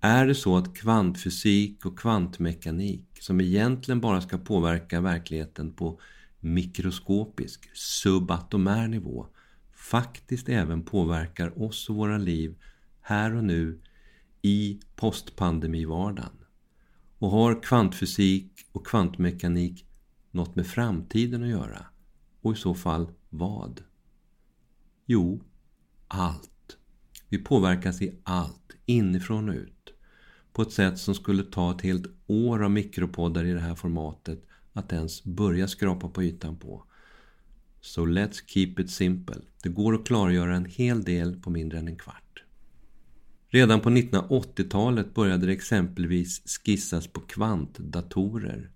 Är det så att kvantfysik och kvantmekanik, som egentligen bara ska påverka verkligheten på mikroskopisk, subatomär nivå, faktiskt även påverkar oss och våra liv här och nu i postpandemivardagen? Och har kvantfysik och kvantmekanik något med framtiden att göra? Och i så fall vad? Jo, allt. Vi påverkas i allt, inifrån och ut. På ett sätt som skulle ta ett helt år av mikropoddar i det här formatet att ens börja skrapa på ytan på. So let's keep it simple. Det går att klargöra en hel del på mindre än en kvart. Redan på 1980-talet började det exempelvis skissas på kvantdatorer.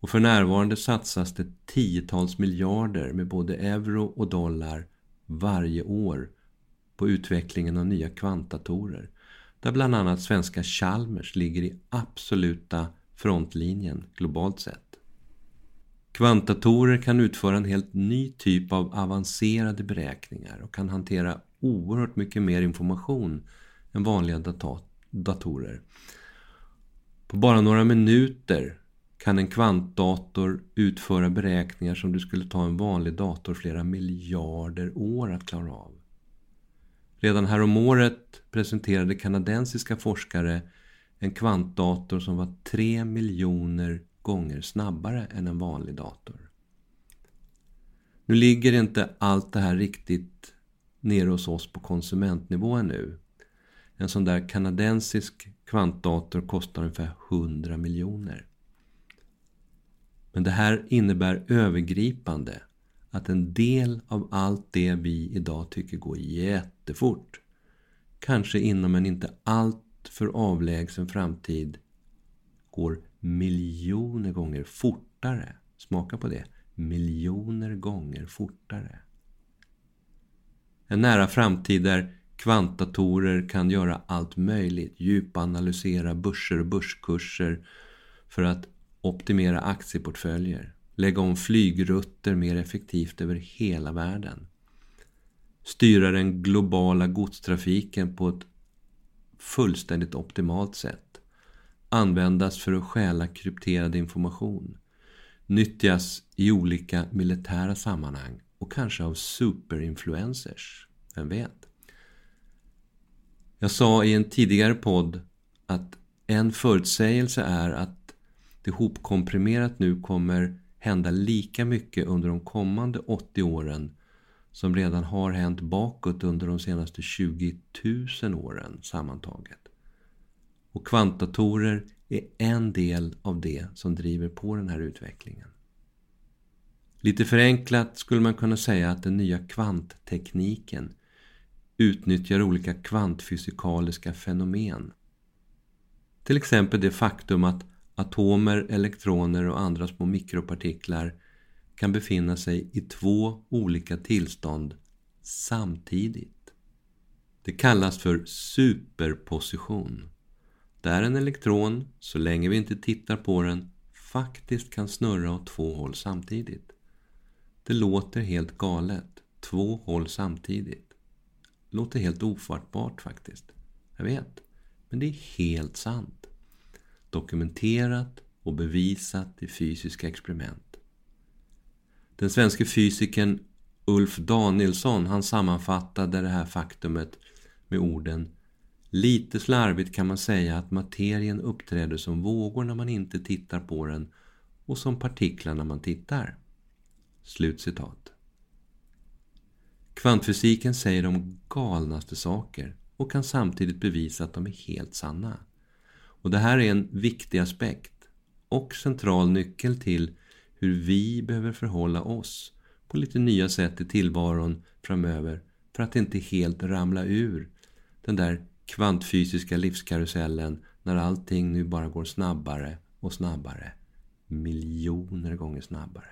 Och för närvarande satsas det tiotals miljarder med både euro och dollar varje år på utvecklingen av nya kvantdatorer. Där bland annat svenska Chalmers ligger i absoluta frontlinjen globalt sett. Kvantdatorer kan utföra en helt ny typ av avancerade beräkningar och kan hantera oerhört mycket mer information än vanliga datorer. På bara några minuter kan en kvantdator utföra beräkningar som du skulle ta en vanlig dator flera miljarder år att klara av. Redan häromåret presenterade kanadensiska forskare en kvantdator som var 3 miljoner gånger snabbare än en vanlig dator. Nu ligger inte allt det här riktigt nere hos oss på konsumentnivå ännu. En sån där kanadensisk kvantdator kostar ungefär 100 miljoner. Men det här innebär övergripande att en del av allt det vi idag tycker går jättefort kanske inom en inte alltför avlägsen framtid går miljoner gånger fortare. Smaka på det. Miljoner gånger fortare. En nära framtid där kvantdatorer kan göra allt möjligt. Djupanalysera börser och börskurser för att optimera aktieportföljer lägga om flygrutter mer effektivt över hela världen. Styra den globala godstrafiken på ett fullständigt optimalt sätt. Användas för att stjäla krypterad information. Nyttjas i olika militära sammanhang och kanske av superinfluencers. Vem vet? Jag sa i en tidigare podd att en förutsägelse är att det hopkomprimerat nu kommer hända lika mycket under de kommande 80 åren som redan har hänt bakåt under de senaste 20 000 åren sammantaget. Och kvantdatorer är en del av det som driver på den här utvecklingen. Lite förenklat skulle man kunna säga att den nya kvanttekniken utnyttjar olika kvantfysikaliska fenomen. Till exempel det faktum att atomer, elektroner och andra små mikropartiklar kan befinna sig i två olika tillstånd samtidigt. Det kallas för superposition. Där en elektron, så länge vi inte tittar på den, faktiskt kan snurra åt två håll samtidigt. Det låter helt galet. Två håll samtidigt. Låter helt ofattbart faktiskt. Jag vet. Men det är helt sant dokumenterat och bevisat i fysiska experiment. Den svenske fysikern Ulf Danielsson han sammanfattade det här faktumet med orden Lite slarvigt kan man säga att materien uppträder som vågor när man inte tittar på den och som partiklar när man tittar. Slutcitat. Kvantfysiken säger de galnaste saker och kan samtidigt bevisa att de är helt sanna. Och det här är en viktig aspekt och central nyckel till hur vi behöver förhålla oss på lite nya sätt i tillvaron framöver för att inte helt ramla ur den där kvantfysiska livskarusellen när allting nu bara går snabbare och snabbare. miljoner gånger snabbare.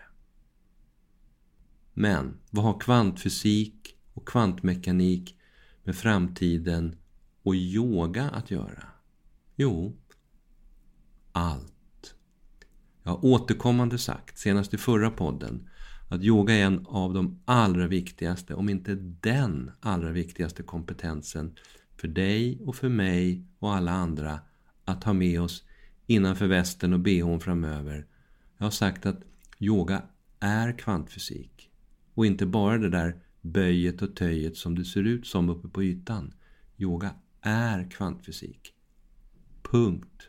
Men vad har kvantfysik och kvantmekanik med framtiden och yoga att göra? Jo, allt. Jag har återkommande sagt, senast i förra podden, att yoga är en av de allra viktigaste, om inte den allra viktigaste kompetensen för dig och för mig och alla andra att ha med oss innanför västen och bhn framöver. Jag har sagt att yoga är kvantfysik. Och inte bara det där böjet och töjet som det ser ut som uppe på ytan. Yoga är kvantfysik. Punkt.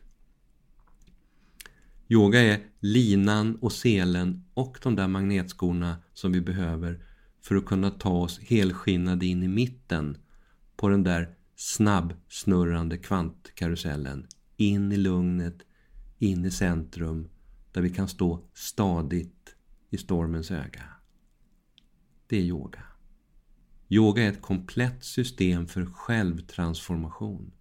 Yoga är linan och selen och de där magnetskorna som vi behöver för att kunna ta oss helskinnade in i mitten på den där snabbsnurrande kvantkarusellen. In i lugnet, in i centrum där vi kan stå stadigt i stormens öga. Det är yoga. Yoga är ett komplett system för självtransformation.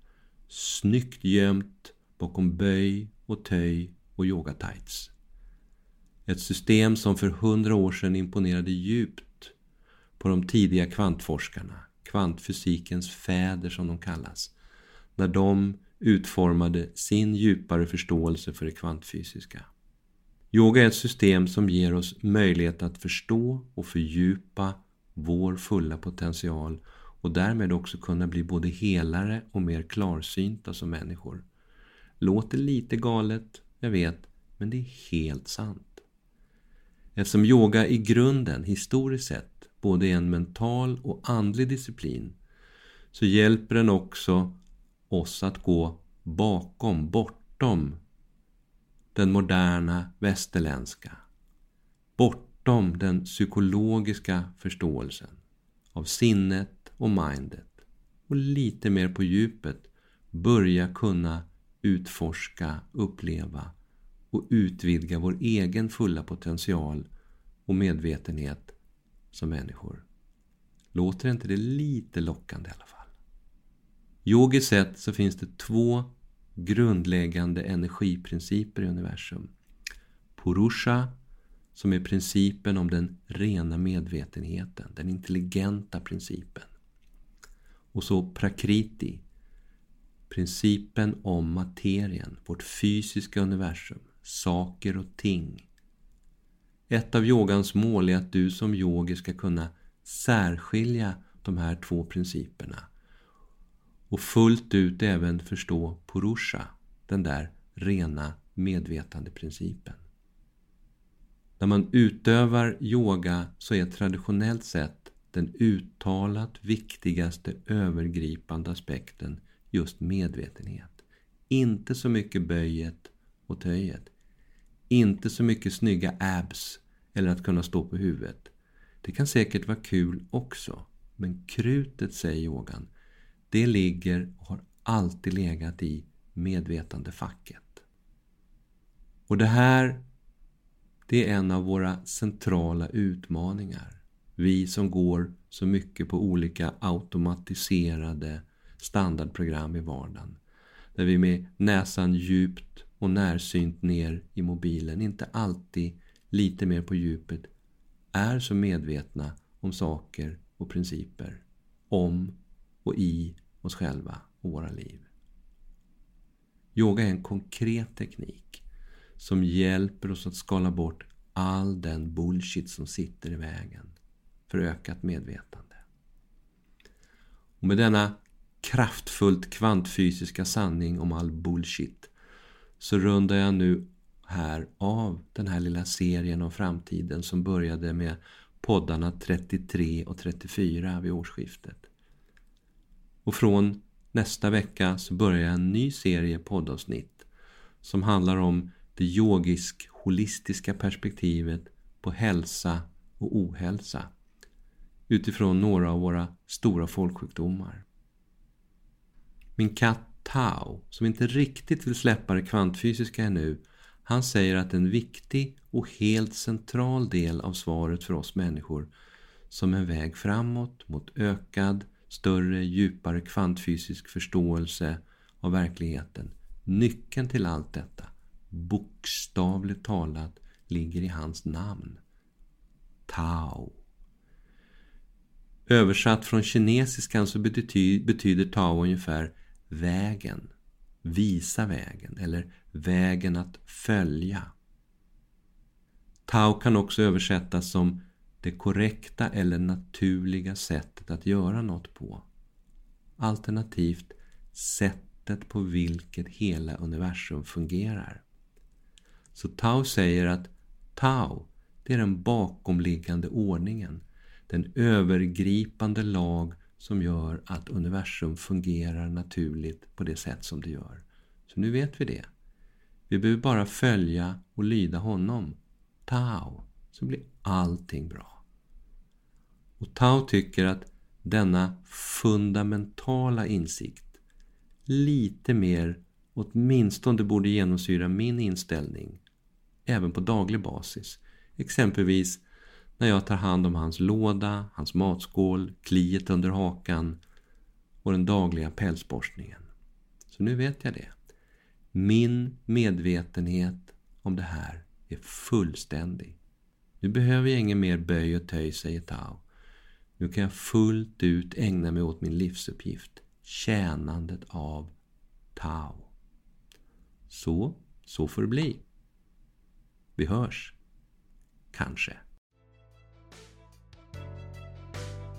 Snyggt gömt bakom böj och töj och yoga-tights. Ett system som för hundra år sedan imponerade djupt på de tidiga kvantforskarna, kvantfysikens fäder som de kallas, när de utformade sin djupare förståelse för det kvantfysiska. Yoga är ett system som ger oss möjlighet att förstå och fördjupa vår fulla potential och därmed också kunna bli både helare och mer klarsynta som människor. Låter lite galet, jag vet, men det är helt sant. Eftersom yoga i grunden, historiskt sett, både är en mental och andlig disciplin så hjälper den också oss att gå bakom, bortom den moderna västerländska, bortom den psykologiska förståelsen av sinnet och mindet och lite mer på djupet börja kunna utforska, uppleva och utvidga vår egen fulla potential och medvetenhet som människor. Låter inte det lite lockande i alla fall? Yogiskt sett så finns det två grundläggande energiprinciper i universum. Purusha, som är principen om den rena medvetenheten, den intelligenta principen. Och så Prakriti, principen om materien, vårt fysiska universum, saker och ting. Ett av yogans mål är att du som yogi ska kunna särskilja de här två principerna och fullt ut även förstå Purusha, den där rena medvetandeprincipen. När man utövar yoga så är traditionellt sett den uttalat viktigaste övergripande aspekten just medvetenhet. Inte så mycket böjet och töjet. Inte så mycket snygga abs eller att kunna stå på huvudet. Det kan säkert vara kul också. Men krutet, säger yogan, det ligger och har alltid legat i medvetandefacket. Och det här, det är en av våra centrala utmaningar. Vi som går så mycket på olika automatiserade standardprogram i vardagen. Där vi med näsan djupt och närsynt ner i mobilen, inte alltid lite mer på djupet, är så medvetna om saker och principer. Om och i oss själva och våra liv. Yoga är en konkret teknik som hjälper oss att skala bort all den bullshit som sitter i vägen för ökat medvetande. Och med denna kraftfullt kvantfysiska sanning om all bullshit så rundar jag nu här av den här lilla serien om framtiden som började med poddarna 33 och 34 vid årsskiftet. Och från nästa vecka så börjar en ny serie poddavsnitt som handlar om det yogisk-holistiska perspektivet på hälsa och ohälsa utifrån några av våra stora folksjukdomar. Min katt Tao, som inte riktigt vill släppa det kvantfysiska ännu, han säger att en viktig och helt central del av svaret för oss människor som en väg framåt mot ökad större, djupare kvantfysisk förståelse av verkligheten. Nyckeln till allt detta, bokstavligt talat ligger i hans namn. Tao. Översatt från kinesiskan så betyder, Tao ungefär vägen, visa vägen eller vägen att följa. Tao kan också översättas som det korrekta eller naturliga sättet att göra något på. Alternativt sättet på vilket hela universum fungerar. Så Tao säger att Tao, det är den bakomliggande ordningen. Den övergripande lag som gör att universum fungerar naturligt på det sätt som det gör. Så nu vet vi det. Vi behöver bara följa och lyda honom, Tao, så blir allting bra. Och Tao tycker att denna fundamentala insikt lite mer åtminstone borde genomsyra min inställning även på daglig basis. Exempelvis när jag tar hand om hans låda, hans matskål, kliet under hakan och den dagliga pälsborstningen. Så nu vet jag det. Min medvetenhet om det här är fullständig. Nu behöver jag ingen mer böj och töj, säger Tao. Nu kan jag fullt ut ägna mig åt min livsuppgift, tjänandet av Tao. Så, så får det bli. Vi hörs. Kanske.